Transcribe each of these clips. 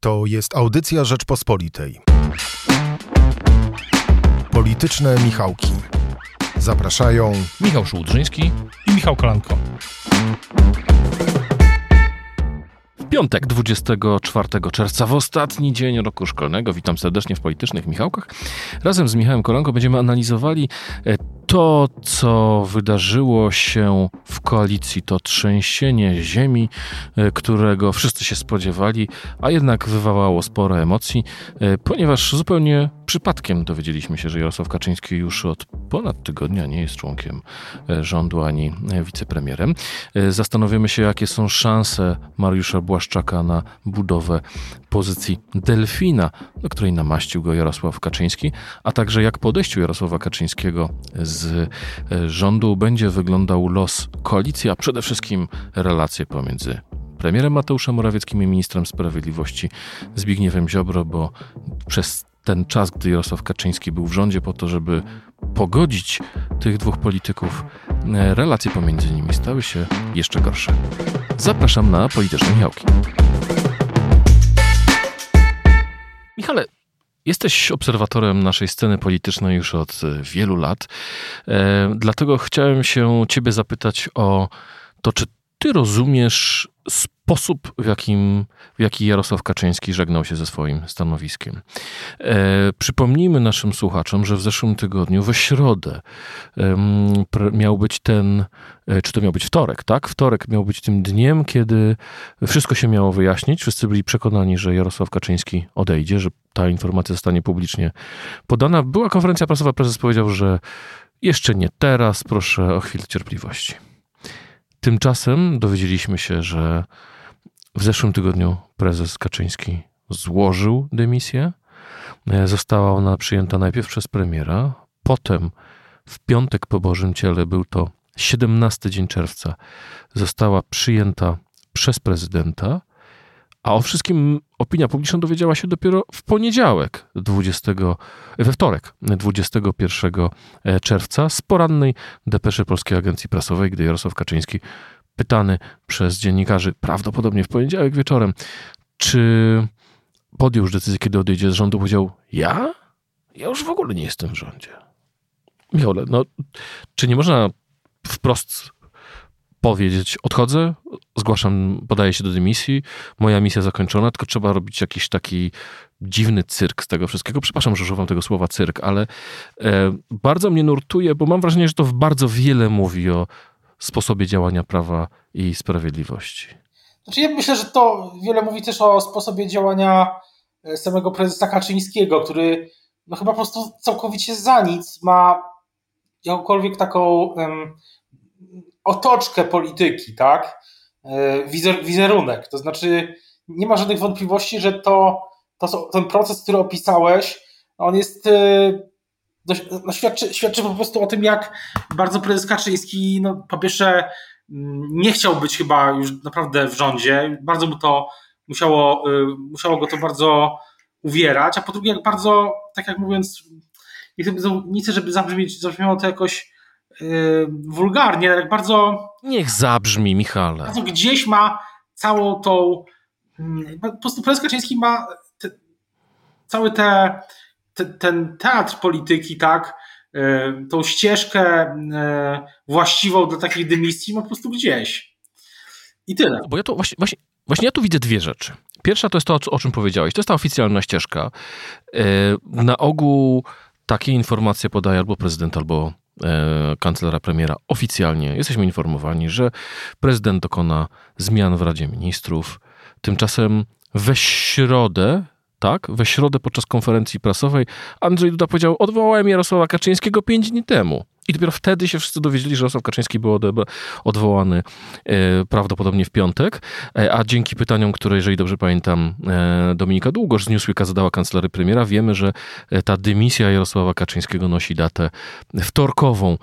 To jest audycja Rzeczpospolitej. Polityczne Michałki. Zapraszają Michał Szułdrzyński i Michał Kolanko. W piątek 24 czerwca, w ostatni dzień roku szkolnego, witam serdecznie w Politycznych Michałkach. Razem z Michałem Kolanko będziemy analizowali e, to, co wydarzyło się w koalicji, to trzęsienie ziemi, e, którego wszyscy się spodziewali, a jednak wywołało sporo emocji, e, ponieważ zupełnie przypadkiem dowiedzieliśmy się, że Jarosław Kaczyński już od ponad tygodnia nie jest członkiem e, rządu ani wicepremierem. Zastanowimy się, jakie są szanse Mariusza Błaszczaka na budowę pozycji delfina, do której namaścił go Jarosław Kaczyński, a także jak po odejściu Jarosława Kaczyńskiego z e, rządu będzie wyglądał los koalicji, a przede wszystkim relacje pomiędzy premierem Mateuszem Morawieckim i ministrem sprawiedliwości Zbigniewem Ziobro, bo przez ten czas, gdy Jarosław Kaczyński był w rządzie, po to, żeby pogodzić tych dwóch polityków, e, relacje pomiędzy nimi stały się jeszcze gorsze. Zapraszam na polityczne miałki. Michale, Jesteś obserwatorem naszej sceny politycznej już od e, wielu lat. E, dlatego chciałem się Ciebie zapytać o to, czy Ty rozumiesz sposób, w, jakim, w jaki Jarosław Kaczyński żegnał się ze swoim stanowiskiem. E, przypomnijmy naszym słuchaczom, że w zeszłym tygodniu, we środę, miał być ten, e, czy to miał być wtorek, tak? Wtorek miał być tym dniem, kiedy wszystko się miało wyjaśnić. Wszyscy byli przekonani, że Jarosław Kaczyński odejdzie, że ta informacja zostanie publicznie podana. Była konferencja prasowa, prezes powiedział, że jeszcze nie teraz, proszę o chwilę cierpliwości. Tymczasem dowiedzieliśmy się, że w zeszłym tygodniu prezes Kaczyński złożył dymisję. Została ona przyjęta najpierw przez premiera, potem w piątek po Bożym Ciele, był to 17 dzień czerwca, została przyjęta przez prezydenta, a o wszystkim opinia publiczna dowiedziała się dopiero w poniedziałek, 20, we wtorek, 21 e, czerwca, z porannej depeszy Polskiej Agencji Prasowej, gdy Jarosław Kaczyński, pytany przez dziennikarzy, prawdopodobnie w poniedziałek wieczorem, czy podjął już decyzję, kiedy odejdzie z rządu, powiedział: Ja? Ja już w ogóle nie jestem w rządzie. Michał, no, czy nie można wprost powiedzieć, odchodzę, zgłaszam, podaję się do dymisji, moja misja zakończona, tylko trzeba robić jakiś taki dziwny cyrk z tego wszystkiego. Przepraszam, że używam tego słowa cyrk, ale e, bardzo mnie nurtuje, bo mam wrażenie, że to bardzo wiele mówi o sposobie działania prawa i sprawiedliwości. Znaczy ja myślę, że to wiele mówi też o sposobie działania e, samego prezesa Kaczyńskiego, który no chyba po prostu całkowicie za nic ma jakąkolwiek taką um, otoczkę polityki, tak? E, wizer, wizerunek. To znaczy, nie ma żadnych wątpliwości, że to, to ten proces, który opisałeś, on jest. E, no, świadczy, świadczy po prostu o tym, jak bardzo prezes Kaczyński, no, po pierwsze, mm, nie chciał być chyba już naprawdę w rządzie. Bardzo mu to musiało, e, musiało go to bardzo uwierać, a po drugie, jak bardzo, tak jak mówiąc, nie chcę, nie chcę żeby zabrzmieć, zabrzmiało to jakoś wulgarnie, jak bardzo. Niech zabrzmi, Michale. Bardzo gdzieś ma całą tą. Yy, po prostu prezes Kaczyński ma te, cały te, te, ten teatr polityki, tak, yy, tą ścieżkę yy, właściwą dla takiej dymisji ma po prostu gdzieś. I tyle. Bo ja to właśnie, właśnie, właśnie ja tu widzę dwie rzeczy. Pierwsza to jest to, o czym powiedziałeś. To jest ta oficjalna ścieżka. Na ogół takie informacje podaje albo prezydent, albo kanclera premiera oficjalnie jesteśmy informowani, że prezydent dokona zmian w Radzie Ministrów. Tymczasem we środę, tak, we środę podczas konferencji prasowej Andrzej Duda powiedział: Odwołałem Jarosława Kaczyńskiego pięć dni temu. I dopiero wtedy się wszyscy dowiedzieli, że Jarosław Kaczyński był odwołany e, prawdopodobnie w piątek, e, a dzięki pytaniom, które, jeżeli dobrze pamiętam, e, Dominika Długosz z Newsweeka zadała kancelarii premiera, wiemy, że ta dymisja Jarosława Kaczyńskiego nosi datę wtorkową,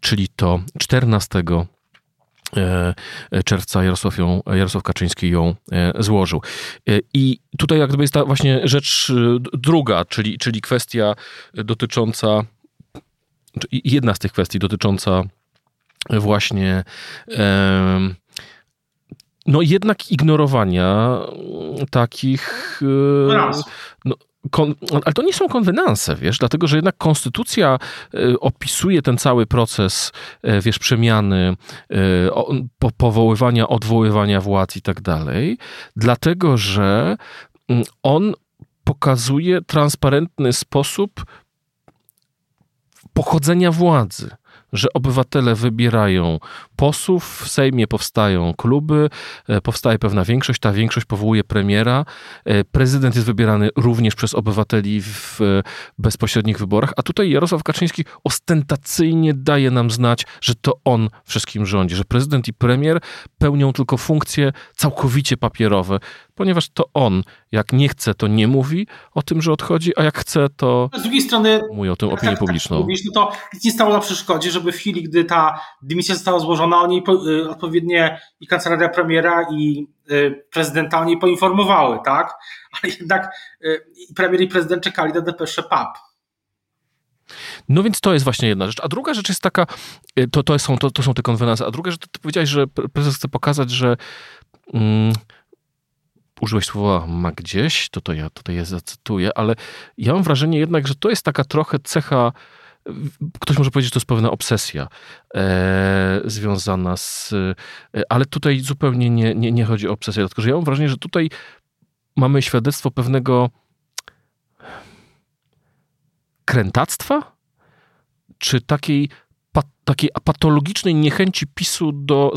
czyli to 14 czerwca Jarosław, ją, Jarosław Kaczyński ją złożył. I tutaj jakby jest ta właśnie rzecz druga, czyli, czyli kwestia dotycząca jedna z tych kwestii dotycząca właśnie no jednak ignorowania takich no, Kon, ale to nie są konwenanse, wiesz, dlatego że jednak konstytucja y, opisuje ten cały proces, y, wiesz, przemiany, powoływania, odwoływania władz i tak dalej, dlatego że mm, on pokazuje transparentny sposób pochodzenia władzy że obywatele wybierają posłów, w Sejmie powstają kluby, e, powstaje pewna większość, ta większość powołuje premiera, e, prezydent jest wybierany również przez obywateli w bezpośrednich wyborach, a tutaj Jarosław Kaczyński ostentacyjnie daje nam znać, że to on wszystkim rządzi, że prezydent i premier pełnią tylko funkcje całkowicie papierowe, ponieważ to on, jak nie chce, to nie mówi o tym, że odchodzi, a jak chce, to z drugiej strony mówi o tym opinię publiczną. Tak, mówisz, no to nic nie stało na przeszkodzie, żeby w chwili, gdy ta dymisja została złożona, o niej y, odpowiednie i kancelaria premiera i y, prezydenta o niej poinformowały, tak? Ale jednak y, premier i prezydent czekali na depesze PAP. No więc to jest właśnie jedna rzecz. A druga rzecz jest taka, to, to, są, to, to są te konwenanse, a druga rzecz, to ty powiedziałeś, że prezes chce pokazać, że mm, użyłeś słowa ma gdzieś, to to ja tutaj je zacytuję, ale ja mam wrażenie jednak, że to jest taka trochę cecha ktoś może powiedzieć, że to jest pewna obsesja e, związana z. E, ale tutaj zupełnie nie, nie, nie chodzi o obsesję, dlatego że ja mam wrażenie, że tutaj mamy świadectwo pewnego krętactwa, czy takiej, pa, takiej patologicznej niechęci PiSu do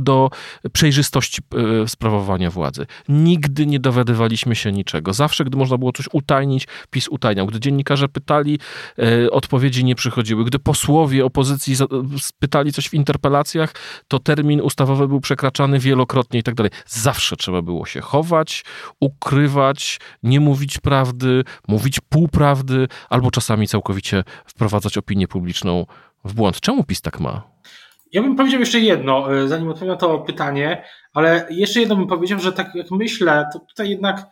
do przejrzystości e, sprawowania władzy. Nigdy nie dowiadywaliśmy się niczego. Zawsze, gdy można było coś utajnić, PiS utajniał. Gdy dziennikarze pytali, e, odpowiedzi nie przychodziły. Gdy posłowie opozycji pytali coś w interpelacjach, to termin ustawowy był przekraczany wielokrotnie i tak dalej. Zawsze trzeba było się chować, ukrywać, nie mówić prawdy, mówić półprawdy, albo czasami całkowicie wprowadzać opinię publiczną w błąd. Czemu PiS tak ma? Ja bym powiedział jeszcze jedno, e, zanim odpowiem na to pytanie, ale jeszcze jedno bym powiedział, że tak jak myślę, to tutaj jednak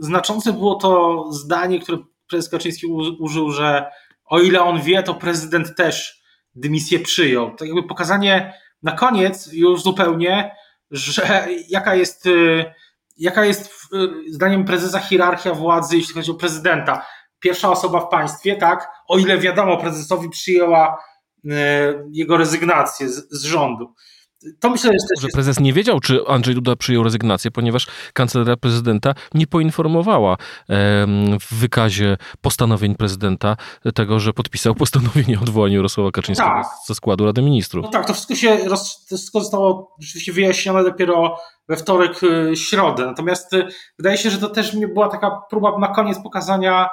znaczące było to zdanie, które prezes Kaczyński użył, że o ile on wie, to prezydent też dymisję przyjął. Tak jakby pokazanie na koniec już zupełnie, że jaka jest, e, jaka jest zdaniem prezesa hierarchia władzy, jeśli chodzi o prezydenta. Pierwsza osoba w państwie, tak? O ile wiadomo, prezesowi przyjęła E, jego rezygnację z, z rządu. To myślę, że, że prezes nie wiedział, czy Andrzej Duda przyjął rezygnację, ponieważ kancelaria prezydenta nie poinformowała w wykazie postanowień prezydenta tego, że podpisał postanowienie o odwołaniu Jarosława Kaczyńskiego tak. ze składu Rady Ministrów. No tak, to wszystko się to wszystko zostało rzeczywiście wyjaśnione dopiero we wtorek, y, środę. Natomiast y, wydaje się, że to też była taka próba na koniec pokazania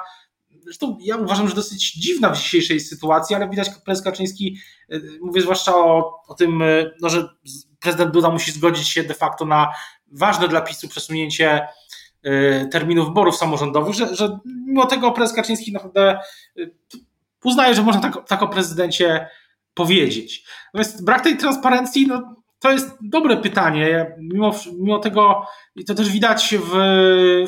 Zresztą ja uważam, że dosyć dziwna w dzisiejszej sytuacji, ale widać, prezes Kaczyński, e, mówię zwłaszcza o, o tym, e, no, że prezydent Duda musi zgodzić się de facto na ważne dla PiSu przesunięcie e, terminów wyborów samorządowych, że, że mimo tego prezes Kaczyński naprawdę uznaje, że można tak, tak o prezydencie powiedzieć. Natomiast brak tej transparencji, no, to jest dobre pytanie. Mimo, mimo tego, i to też widać w,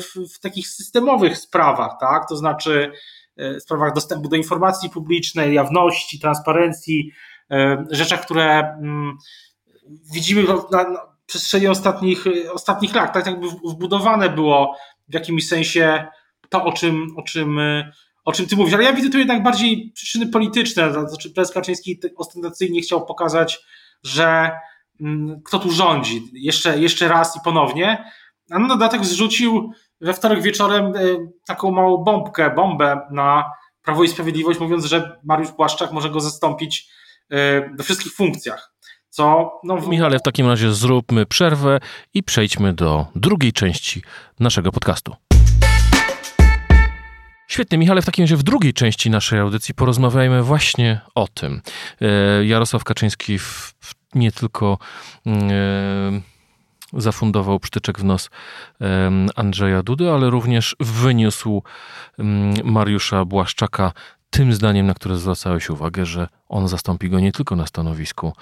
w, w, takich systemowych sprawach, tak? To znaczy e, sprawach dostępu do informacji publicznej, jawności, transparencji, e, rzeczach, które mm, widzimy na, na przestrzeni ostatnich, ostatnich lat. Tak jakby wbudowane było w jakimś sensie to, o czym, o czym, o czym ty mówisz. Ale ja widzę tu jednak bardziej przyczyny polityczne. Znaczy, prezes Kaczyński ostentacyjnie chciał pokazać, że kto tu rządzi, jeszcze, jeszcze raz i ponownie. A na dodatek zrzucił we wtorek wieczorem e, taką małą bombkę, bombę na Prawo i Sprawiedliwość, mówiąc, że Mariusz Błaszczak może go zastąpić e, we wszystkich funkcjach. Co, no... Michale, w takim razie zróbmy przerwę i przejdźmy do drugiej części naszego podcastu. Świetnie, Michale, w takim razie w drugiej części naszej audycji porozmawiajmy właśnie o tym. E, Jarosław Kaczyński w nie tylko mm, e, zafundował przytyczek w nos Andrzeja Dudy, ale również wyniósł mm, Mariusza Błaszczaka tym zdaniem, na które zwracałeś uwagę, że on zastąpi go nie tylko na stanowisku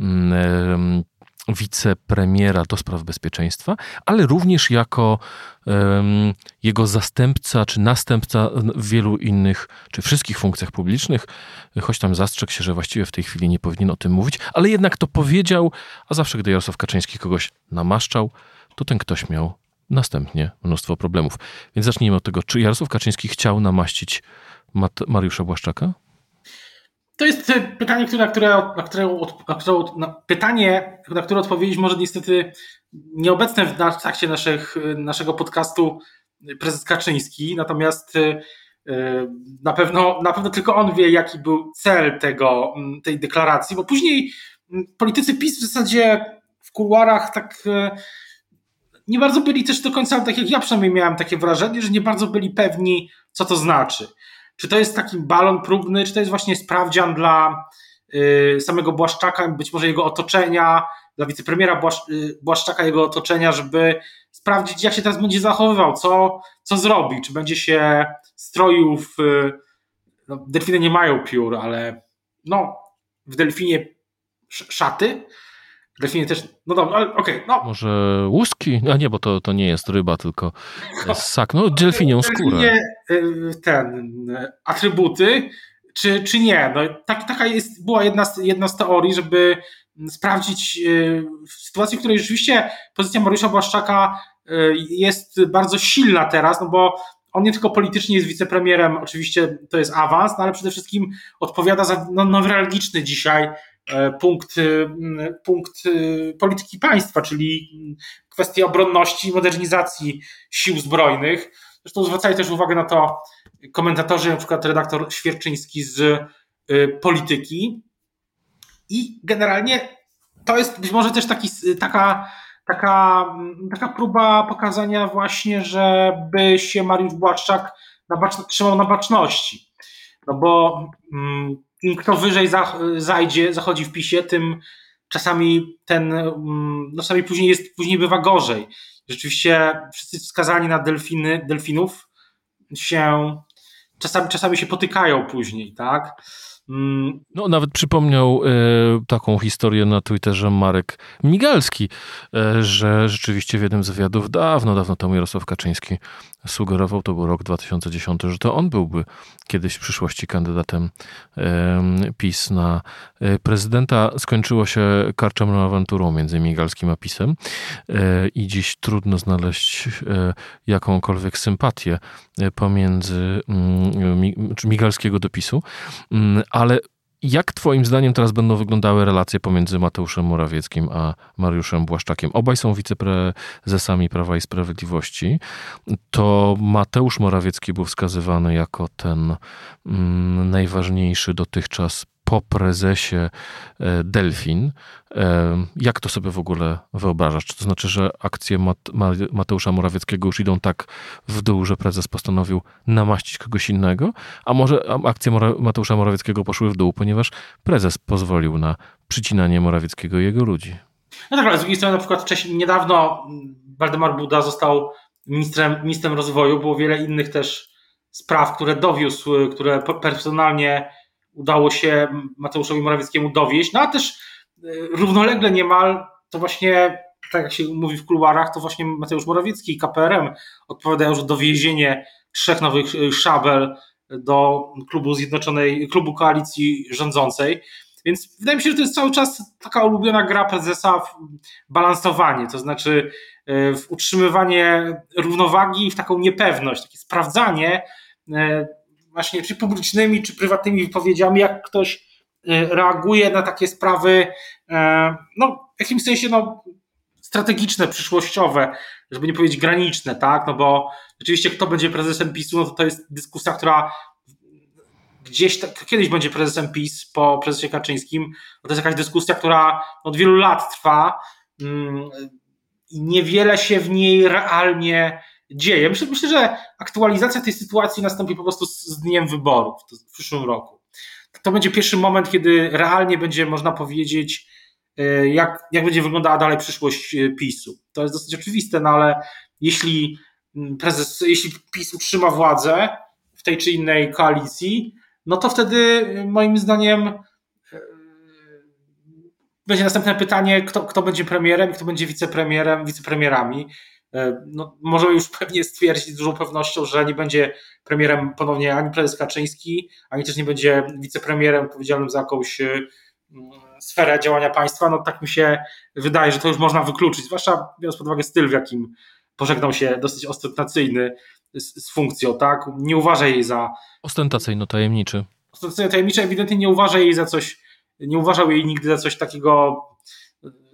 mm, wicepremiera do spraw bezpieczeństwa, ale również jako um, jego zastępca czy następca w wielu innych, czy wszystkich funkcjach publicznych, choć tam zastrzegł się, że właściwie w tej chwili nie powinien o tym mówić, ale jednak to powiedział, a zawsze gdy Jarosław Kaczyński kogoś namaszczał, to ten ktoś miał następnie mnóstwo problemów. Więc zacznijmy od tego, czy Jarosław Kaczyński chciał namaścić Mariusza Błaszczaka? To jest pytanie, które, które, na które, na które na pytanie, na które odpowiedzieć może niestety nieobecne w trakcie naszych, naszego podcastu prezes Kaczyński, natomiast y, na pewno, na pewno tylko on wie, jaki był cel tego, tej deklaracji, bo później politycy PiS w zasadzie w kuluarach tak y, nie bardzo byli też do końca, tak jak ja przynajmniej miałem takie wrażenie, że nie bardzo byli pewni, co to znaczy. Czy to jest taki balon próbny, czy to jest właśnie sprawdzian dla y, samego Błaszczaka, być może jego otoczenia, dla wicepremiera y, Błaszczaka, jego otoczenia, żeby sprawdzić, jak się teraz będzie zachowywał, co, co zrobi, czy będzie się stroił w. No, delfiny nie mają piór, ale no, w delfinie szaty, Delfinie też, no dobra, ale okej. Okay, no. Może łuski? A nie, bo to, to nie jest ryba, tylko ssak. No, delfinią skórę. Y, ten, atrybuty, czy, czy nie? No, tak, taka jest, była jedna z, jedna z teorii, żeby sprawdzić y, w sytuacji, w której rzeczywiście pozycja Mariusza Błaszczaka y, jest bardzo silna teraz, no bo on nie tylko politycznie jest wicepremierem, oczywiście to jest awans, no ale przede wszystkim odpowiada za no, dzisiaj punkt, y, punkt y, polityki państwa, czyli kwestia obronności i modernizacji sił zbrojnych. Zresztą zwracali też uwagę na to komentatorzy, na przykład redaktor Świerczyński z polityki. I generalnie to jest być może też taki, taka, taka, taka próba pokazania właśnie, żeby się Mariusz Błaszczak na trzymał na baczności. No bo mm, kto wyżej zajdzie, zachodzi w PiSie, tym czasami ten, mm, no czasami później jest, później bywa gorzej. Rzeczywiście wszyscy wskazani na delfiny, delfinów się czasami, czasami się potykają później, tak? Mm. No, nawet przypomniał e, taką historię na Twitterze Marek Migalski, e, że rzeczywiście w jednym z wywiadów dawno, dawno temu Jarosław Kaczyński sugerował, to był rok 2010, że to on byłby kiedyś w przyszłości kandydatem e, PiS na e, prezydenta. Skończyło się karczemną awanturą między Migalskim a PiSem e, i dziś trudno znaleźć e, jakąkolwiek sympatię pomiędzy mm, Migalskiego do PiSu, mm, ale jak Twoim zdaniem teraz będą wyglądały relacje pomiędzy Mateuszem Morawieckim a Mariuszem Błaszczakiem? Obaj są wiceprezesami Prawa i Sprawiedliwości. To Mateusz Morawiecki był wskazywany jako ten mm, najważniejszy dotychczas po prezesie e, Delfin. E, jak to sobie w ogóle wyobrażasz? Czy to znaczy, że akcje Mateusza Morawieckiego już idą tak w dół, że prezes postanowił namaścić kogoś innego? A może akcje Mateusza Morawieckiego poszły w dół, ponieważ prezes pozwolił na przycinanie Morawieckiego i jego ludzi? No tak, ale z drugiej strony na przykład wcześniej, niedawno Waldemar Buda został ministrem, ministrem rozwoju. Było wiele innych też spraw, które dowiózł, które personalnie udało się Mateuszowi Morawieckiemu dowieść, no a też e, równolegle niemal to właśnie, tak jak się mówi w kuluarach, to właśnie Mateusz Morawiecki i KPRM odpowiadają za dowiezienie trzech nowych e, szabel do klubu zjednoczonej, klubu koalicji rządzącej. Więc wydaje mi się, że to jest cały czas taka ulubiona gra prezesa w balansowanie, to znaczy e, w utrzymywanie równowagi w taką niepewność, takie sprawdzanie, właśnie czy publicznymi, czy prywatnymi wypowiedziami, jak ktoś e, reaguje na takie sprawy, e, no w jakimś sensie no, strategiczne, przyszłościowe, żeby nie powiedzieć graniczne, tak? No bo rzeczywiście kto będzie prezesem PiSu, no to to jest dyskusja, która gdzieś tak, kiedyś będzie prezesem PiS po prezesie Kaczyńskim. To jest jakaś dyskusja, która od wielu lat trwa mm, i niewiele się w niej realnie dzieje. Myślę, myślę, że aktualizacja tej sytuacji nastąpi po prostu z dniem wyborów w przyszłym roku. To będzie pierwszy moment, kiedy realnie będzie można powiedzieć, e, jak, jak będzie wyglądała dalej przyszłość e, PiSu. To jest dosyć oczywiste, no ale jeśli mm, prezes, jeśli PiS utrzyma władzę w tej czy innej koalicji, no to wtedy e, moim zdaniem będzie następne pytanie, kto, kto będzie premierem, kto będzie wicepremierem, wicepremierami. E, no, możemy już pewnie stwierdzić z dużą pewnością, że nie będzie premierem ponownie ani prezes Kaczyński, ani też nie będzie wicepremierem odpowiedzialnym za jakąś e, sferę działania państwa. No tak mi się wydaje, że to już można wykluczyć, zwłaszcza biorąc pod uwagę styl, w jakim pożegnał się dosyć ostentacyjny z, z funkcją, tak? Nie uważa jej za... Ostentacyjno-tajemniczy. Ostentacyjno-tajemniczy, ewidentnie nie uważa jej za coś, nie uważał jej nigdy za coś takiego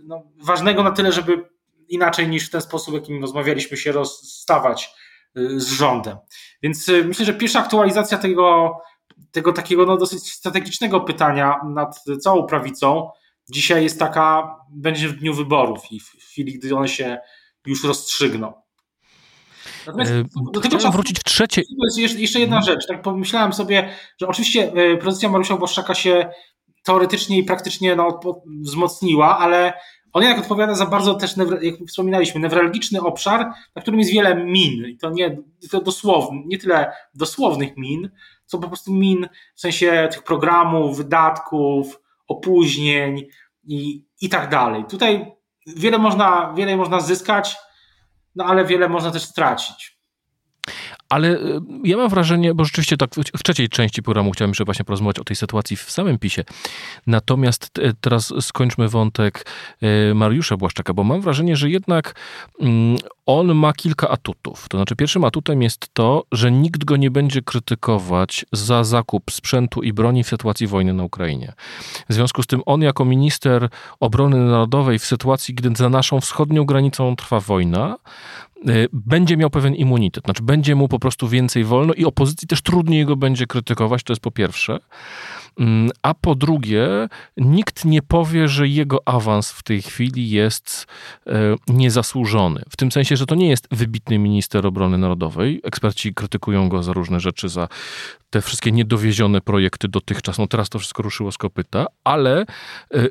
no, ważnego na tyle, żeby inaczej niż w ten sposób, jakim rozmawialiśmy, się rozstawać y, z rządem. Więc y, myślę, że pierwsza aktualizacja tego, tego takiego no, dosyć strategicznego pytania nad całą prawicą dzisiaj jest taka, będzie w dniu wyborów i w chwili, gdy one się już rozstrzygną. Natomiast e, do tego czasu, wrócić w trzecie. Jest jeszcze jedna mhm. rzecz. Tak pomyślałem sobie, że oczywiście pozycja Mariusza Błaszczaka się teoretycznie i praktycznie no, wzmocniła, ale on jednak odpowiada za bardzo też, jak wspominaliśmy, newralgiczny obszar, na którym jest wiele min. I to nie to dosłownie, nie tyle dosłownych min, co po prostu min w sensie tych programów, wydatków, opóźnień i, i tak dalej. Tutaj wiele można, wiele można zyskać, no ale wiele można też stracić. Ale y, ja mam wrażenie, bo rzeczywiście tak w trzeciej części programu chciałem jeszcze właśnie porozmawiać o tej sytuacji w samym PiSie. Natomiast teraz skończmy wątek y, Mariusza Błaszczaka, bo mam wrażenie, że jednak mm, on ma kilka atutów. To znaczy, pierwszym atutem jest to, że nikt go nie będzie krytykować za zakup sprzętu i broni w sytuacji wojny na Ukrainie. W związku z tym on, jako minister obrony narodowej, w sytuacji, gdy za naszą wschodnią granicą trwa wojna, y, będzie miał pewien immunitet. Znaczy, będzie mu po prostu więcej wolno i opozycji też trudniej go będzie krytykować, to jest po pierwsze. Mm, a po drugie, nikt nie powie, że jego awans w tej chwili jest e, niezasłużony. W tym sensie, że to nie jest wybitny minister obrony narodowej. Eksperci krytykują go za różne rzeczy, za te wszystkie niedowiezione projekty dotychczas. No teraz to wszystko ruszyło z kopyta, ale e, e,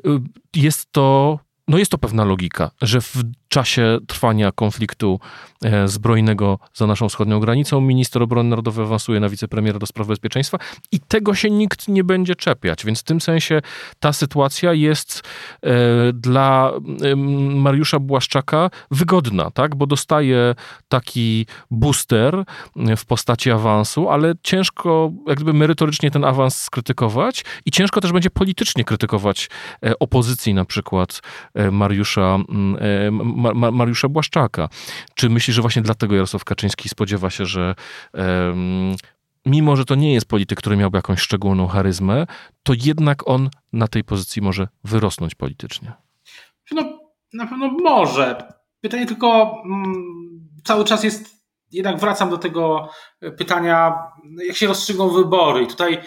jest to no jest to pewna logika, że w czasie trwania konfliktu e, zbrojnego za naszą wschodnią granicą minister obrony narodowej awansuje na wicepremiera do spraw bezpieczeństwa i tego się nikt nie będzie czepiać. Więc w tym sensie ta sytuacja jest e, dla Mariusza Błaszczaka wygodna, tak? bo dostaje taki booster w postaci awansu, ale ciężko jak gdyby merytorycznie ten awans skrytykować i ciężko też będzie politycznie krytykować e, opozycji na przykład Mariusza Ma Mariusza Błaszczaka. Czy myślisz, że właśnie dlatego Jarosław Kaczyński spodziewa się, że um, mimo, że to nie jest polityk, który miałby jakąś szczególną charyzmę, to jednak on na tej pozycji może wyrosnąć politycznie? No, na pewno może. Pytanie tylko mm, cały czas jest, jednak wracam do tego pytania, jak się rozstrzygną wybory. I tutaj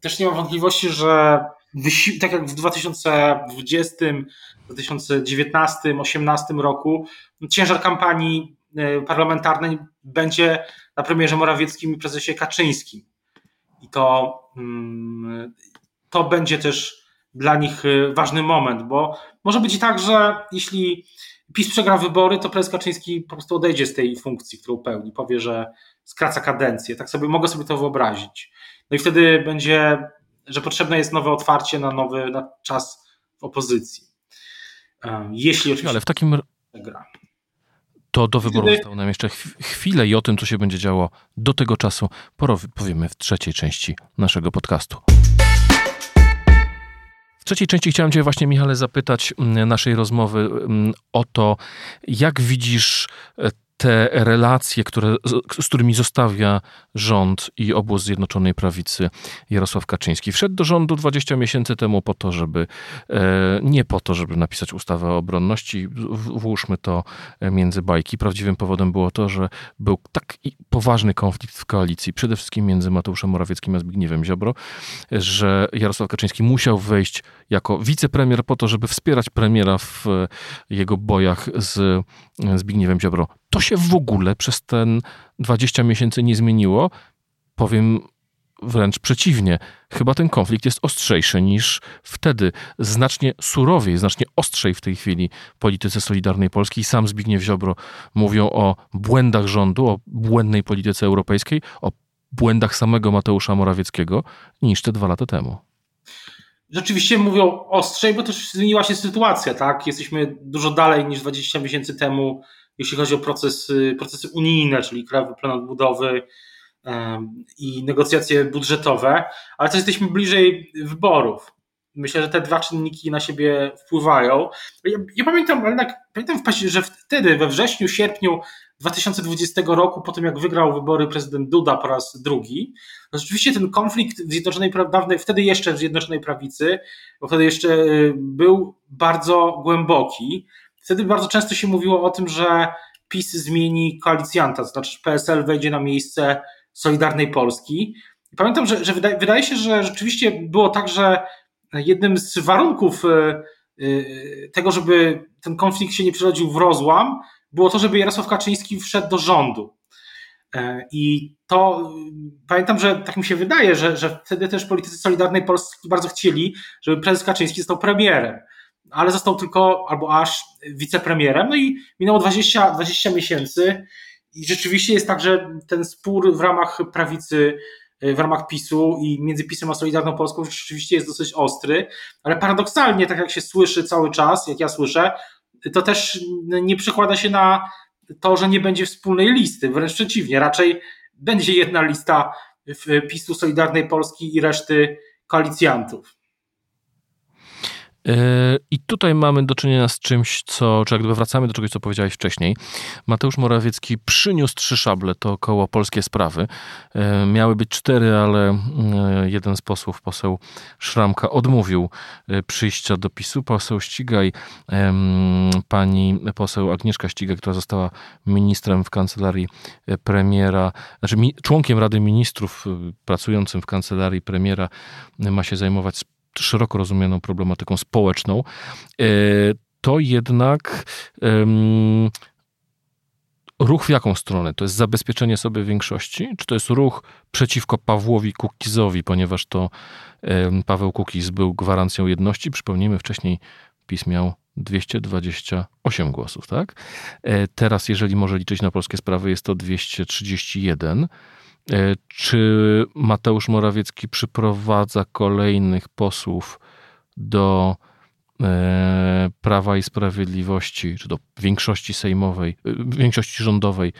też nie mam wątpliwości, że tak jak w 2020, 2019, 2018 roku, ciężar kampanii e, parlamentarnej będzie na premierze Morawieckim i prezesie Kaczyńskim. I to, mm, to będzie też dla nich e, ważny moment, bo może być i tak, że jeśli PiS przegra wybory, to prezes Kaczyński po prostu odejdzie z tej funkcji, którą pełni, powie, że skraca kadencję. Tak sobie mogę sobie to wyobrazić. No i wtedy będzie że potrzebne jest nowe otwarcie na nowy na czas w opozycji. Jeśli oczywiście Ale w takim gra. To do wyboru Wtedy... zostało nam jeszcze chwilę i o tym, co się będzie działo do tego czasu, powiemy w trzeciej części naszego podcastu. W trzeciej części chciałem Cię właśnie, Michale, zapytać mm, naszej rozmowy mm, o to, jak widzisz e, te relacje, które, z, z, którymi zostawia rząd i obóz Zjednoczonej Prawicy Jarosław Kaczyński. Wszedł do rządu 20 miesięcy temu po to, żeby e, nie po to, żeby napisać ustawę o obronności. Włóżmy to między bajki. Prawdziwym powodem było to, że był tak poważny konflikt w koalicji, przede wszystkim między Mateuszem Morawieckim a Zbigniewem Ziobro, że Jarosław Kaczyński musiał wejść jako wicepremier po to, żeby wspierać premiera w jego bojach z Zbigniewem Ziobro. To się w ogóle przez ten 20 miesięcy nie zmieniło. Powiem wręcz przeciwnie. Chyba ten konflikt jest ostrzejszy niż wtedy. Znacznie surowiej, znacznie ostrzej w tej chwili polityce Solidarnej Polski. I sam Zbigniew Ziobro mówią o błędach rządu, o błędnej polityce europejskiej, o błędach samego Mateusza Morawieckiego niż te dwa lata temu. rzeczywiście mówią ostrzej, bo też zmieniła się sytuacja, tak? Jesteśmy dużo dalej niż 20 miesięcy temu, jeśli chodzi o procesy, unijne, czyli Krajowy Plan Odbudowy i negocjacje budżetowe, ale też jesteśmy bliżej wyborów. Myślę, że te dwa czynniki na siebie wpływają. Ja, ja pamiętam, jednak, pamiętam, że wtedy, we wrześniu, sierpniu 2020 roku, po tym jak wygrał wybory prezydent Duda po raz drugi, rzeczywiście ten konflikt w Zjednoczonej Prawicy, wtedy jeszcze w Zjednoczonej Prawicy, bo wtedy jeszcze y, był bardzo głęboki. Wtedy bardzo często się mówiło o tym, że PiS zmieni koalicjanta, to znaczy PSL wejdzie na miejsce Solidarnej Polski. pamiętam, że, że wydaje, wydaje się, że rzeczywiście było tak, że jednym z warunków y, y, tego, żeby ten konflikt się nie przerodził w rozłam, było to, żeby Jarosław Kaczyński wszedł do rządu. E, I to pamiętam, że tak mi się wydaje, że, że wtedy też politycy Solidarnej Polski bardzo chcieli, żeby prezes Kaczyński został premierem, ale został tylko albo aż wicepremierem. No i minęło 20, 20 miesięcy i rzeczywiście jest tak, że ten spór w ramach prawicy, w ramach PiSu i między PiSem a Solidarną Polską rzeczywiście jest dosyć ostry, ale paradoksalnie, tak jak się słyszy cały czas, jak ja słyszę, to też nie przekłada się na to, że nie będzie wspólnej listy. Wręcz przeciwnie, raczej będzie jedna lista PiSu, Solidarnej Polski i reszty koalicjantów. E, I tutaj mamy do czynienia z czymś, co, czy jakby wracamy do czegoś, co powiedziałeś wcześniej. Mateusz Morawiecki przyniósł trzy szable, to około polskie sprawy. E, miały być cztery, ale e, jeden z posłów, poseł Szramka, odmówił przyjścia do PiSu. Poseł Ścigaj, pani poseł Agnieszka Ścigaj, która została ministrem w kancelarii premiera, znaczy członkiem Rady Ministrów pracującym w kancelarii premiera, ma się zajmować szeroko rozumianą problematyką społeczną, e, to jednak ruch w jaką stronę? To jest zabezpieczenie sobie większości, czy to jest ruch przeciwko Pawłowi Kukizowi, ponieważ to Paweł Kukiz był gwarancją jedności. Przypomnijmy, wcześniej PiS miał 228 głosów, tak? E, teraz, jeżeli może liczyć na polskie sprawy, jest to 231. E, czy Mateusz Morawiecki przyprowadza kolejnych posłów do e, Prawa i Sprawiedliwości, czy do większości sejmowej, e, większości rządowej,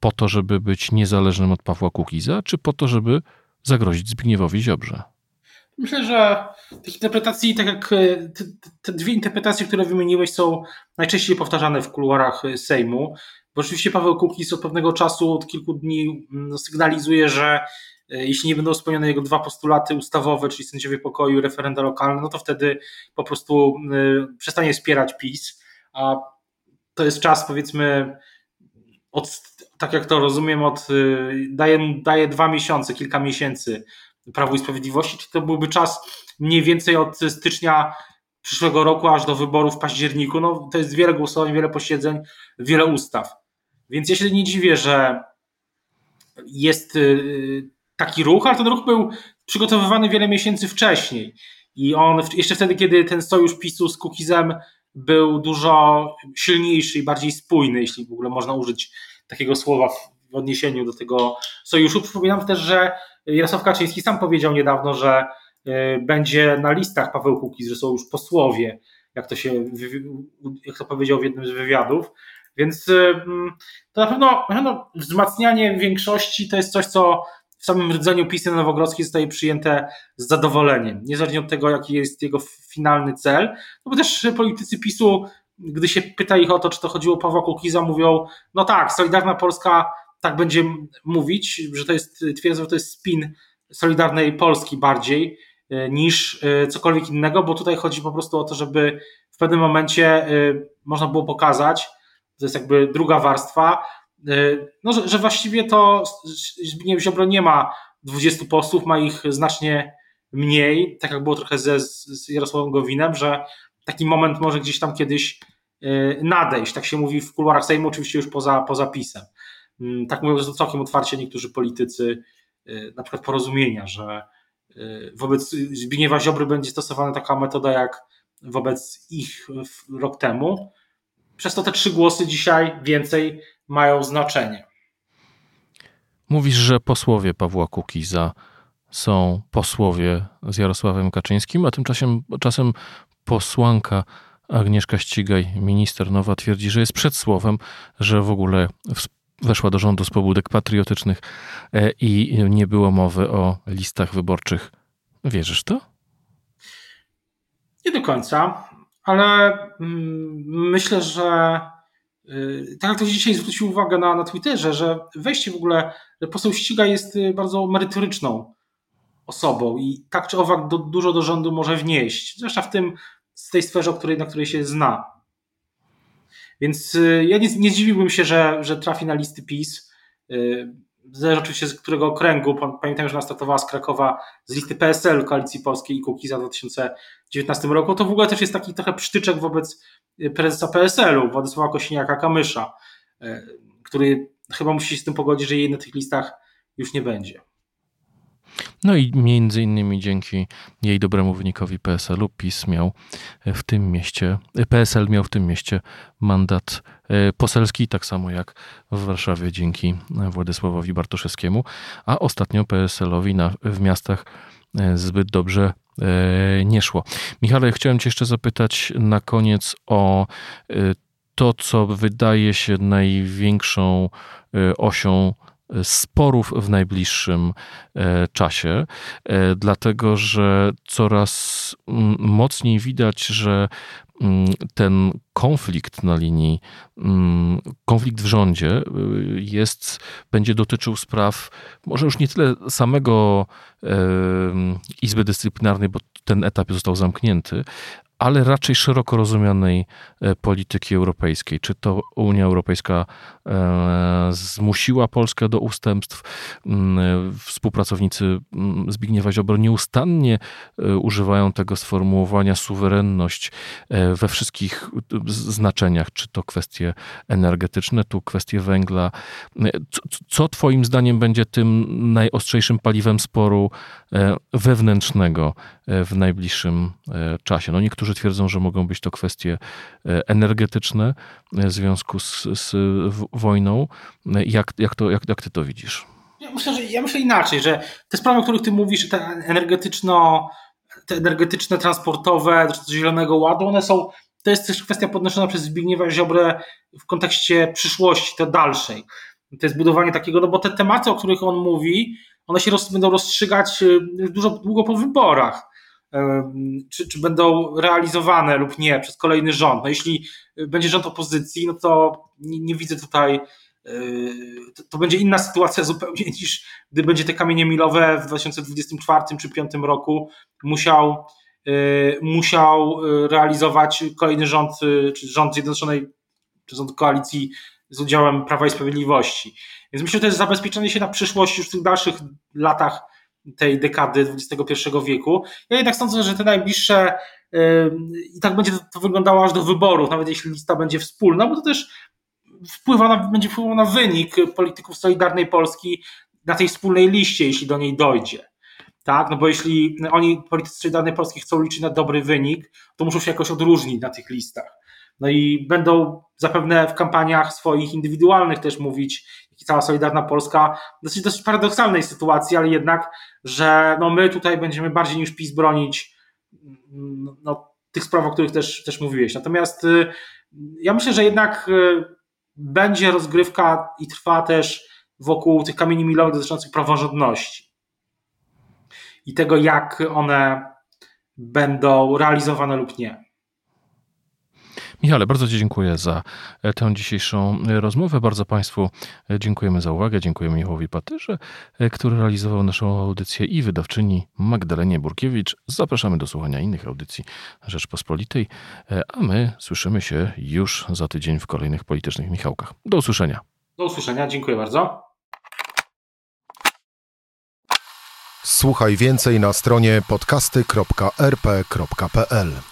po to, żeby być niezależnym od Pawła Kukiza, czy po to, żeby zagrozić Zbigniewowi Ziobrze? Myślę, że tych interpretacji, tak jak te, te, dwie interpretacje, które wymieniłeś, są najczęściej powtarzane w kuluarach Sejmu. Bo oczywiście Paweł Kukiz od pewnego czasu, od kilku dni mm, sygnalizuje, że e, jeśli nie będą spełnione jego dwa postulaty ustawowe, czyli sędziowie pokoju referenda lokalne, no to wtedy po prostu e, przestanie wspierać PiS. A to jest czas, powiedzmy, od, tak jak to rozumiem, od, e, daje, daje dwa miesiące, kilka miesięcy Prawu i Sprawiedliwości, czy to byłby czas mniej więcej od stycznia przyszłego roku aż do wyborów w październiku. No, to jest wiele głosowań, wiele posiedzeń, wiele ustaw. Więc ja się nie dziwię, że jest y, taki ruch, ale ten ruch był przygotowywany wiele miesięcy wcześniej. I on jeszcze wtedy, kiedy ten sojusz PiSu z Kukizem był dużo silniejszy i bardziej spójny, jeśli w ogóle można użyć takiego słowa w odniesieniu do tego sojuszu. Przypominam też, że Jarosław Kaczyński sam powiedział niedawno, że y, będzie na listach Paweł Kukiz, że są już posłowie, jak to się, jak to powiedział w jednym z wywiadów. Więc y, to na pewno, na pewno wzmacnianie większości to jest coś, co w samym rdzeniu PiSy Nowogrodzkiej zostaje przyjęte z zadowoleniem, niezależnie od tego, jaki jest jego finalny cel. No bo też politycy PiSu, gdy się pyta ich o to, czy to chodziło o Pawła Kukiza, mówią, no tak, Solidarna Polska tak będzie mówić, że to jest, twierdzą, że to jest spin Solidarnej Polski bardziej y, niż y, cokolwiek innego, bo tutaj chodzi po prostu o to, żeby w pewnym momencie można było pokazać, to jest jakby druga warstwa, y, no, że, że właściwie to Zbigniew Ziobro nie ma 20 posłów, ma ich znacznie mniej, tak jak było trochę ze, z Jarosławem Gowinem, że taki moment może gdzieś tam kiedyś y, nadejść, tak się mówi w kuluarach Sejmu, oczywiście już poza, poza PiSem. Mm, tak mówią że całkiem otwarcie niektórzy politycy, y, na przykład porozumienia, że wobec Zbigniewa Ziobry będzie stosowana taka metoda jak wobec ich rok temu, przez to te trzy głosy dzisiaj więcej mają znaczenie. Mówisz, że posłowie Pawła Kukiza są posłowie z Jarosławem Kaczyńskim, a tymczasem czasem posłanka Agnieszka Ścigaj, minister nowa, twierdzi, że jest przed słowem, że w ogóle weszła do rządu z pobudek patriotycznych e, i nie było mowy o listach wyborczych. Wierzysz to? Nie do końca, ale mm, myślę, że y, tak jak ktoś dzisiaj zwrócił uwagę na, na Twitterze, że wejście w ogóle, że poseł Ściga jest y, bardzo merytoryczną osobą i tak czy owak do, dużo do rządu może wnieść, zwłaszcza w tym, z tej sferze, której, na której się zna. Więc y, ja nie, nie zdziwiłbym się, że, że trafi na listy PiS. Zależy oczywiście z którego okręgu. Pamiętam, że nas startowała z Krakowa z listy PSL Koalicji Polskiej i Kuki za 2019 roku. To w ogóle też jest taki trochę przytyczek wobec y, prezesa PSL-u, Władysława Kosiniaka-Kamysza, y, który chyba musi się z tym pogodzić, że jej na tych listach już nie będzie. No i między innymi dzięki jej dobremu wynikowi PSL-u PiS miał w tym mieście, PSL miał w tym mieście mandat e, poselski, tak samo jak w Warszawie dzięki Władysławowi Bartoszewskiemu, a ostatnio PSL-owi na, w miastach e, zbyt dobrze e, nie szło. Michale, chciałem cię jeszcze zapytać na koniec o to, co wydaje się największą osią sporów w najbliższym e, czasie, e, dlatego że coraz mocniej widać, że ten konflikt na linii, konflikt w rządzie e, jest, będzie dotyczył spraw może już nie tyle samego Izby Dyscyplinarnej, bo ten etap został zamknięty, ale raczej szeroko rozumianej e, polityki europejskiej. Czy to Unia Europejska e, zmusiła Polskę do ustępstw? Mm, współpracownicy mm, Zbigniewa Ziobro nieustannie e, używają tego sformułowania suwerenność we wszystkich znaczeniach, czy to kwestie energetyczne, tu kwestie węgla. Co, co Twoim zdaniem będzie tym najostrzejszym paliwem sporu wewnętrznego w najbliższym czasie? No niektórzy twierdzą, że mogą być to kwestie e, energetyczne e, w związku z, z wojną. E, jak, jak, to, jak, jak ty to widzisz? Ja myślę, że, ja myślę inaczej, że te sprawy, o których ty mówisz, te energetyczno, te energetyczne, transportowe, zielonego ładu, one są, to jest też kwestia podnoszona przez Zbigniewa Ziobrę w kontekście przyszłości, to dalszej. To jest budowanie takiego, no bo te tematy, o których on mówi, one się roz, będą rozstrzygać dużo długo po wyborach czy, czy będą realizowane lub nie przez kolejny rząd. No jeśli będzie rząd opozycji, no to nie, nie widzę tutaj to, to, będzie inna sytuacja zupełnie niż gdy będzie te kamienie milowe w 2024 czy 2025 roku musiał, musiał realizować kolejny rząd, czy rząd Zjednoczonej, czy rząd koalicji z udziałem Prawa i Sprawiedliwości. Więc myślę, że to jest zabezpieczenie się na przyszłość już w tych dalszych latach tej dekady XXI wieku. Ja jednak sądzę, że te najbliższe i tak będzie to wyglądało aż do wyborów, nawet jeśli lista będzie wspólna, bo to też wpływa na, będzie wpływało na wynik polityków Solidarnej Polski na tej wspólnej liście, jeśli do niej dojdzie. Tak, no bo jeśli oni, politycy Solidarnej Polski, chcą liczyć na dobry wynik, to muszą się jakoś odróżnić na tych listach. No i będą zapewne w kampaniach swoich indywidualnych też mówić, i cała Solidarna Polska, dosyć, dosyć paradoksalnej sytuacji, ale jednak, że no my tutaj będziemy bardziej niż PiS bronić no, tych spraw, o których też, też mówiłeś. Natomiast y, ja myślę, że jednak y, będzie rozgrywka i trwa też wokół tych kamieni milowych dotyczących praworządności i tego, jak one będą realizowane lub nie. Michale, bardzo Ci dziękuję za e, tę dzisiejszą e, rozmowę. Bardzo Państwu e, dziękujemy za uwagę. Dziękujemy Michałowi Patyrze, który realizował naszą audycję i wydawczyni Magdalenie Burkiewicz. Zapraszamy do słuchania innych audycji Rzeczpospolitej, a my słyszymy się już za tydzień w kolejnych politycznych Michałkach. Do usłyszenia. Do usłyszenia, dziękuję bardzo. Słuchaj więcej na stronie podcasty.rp.pl.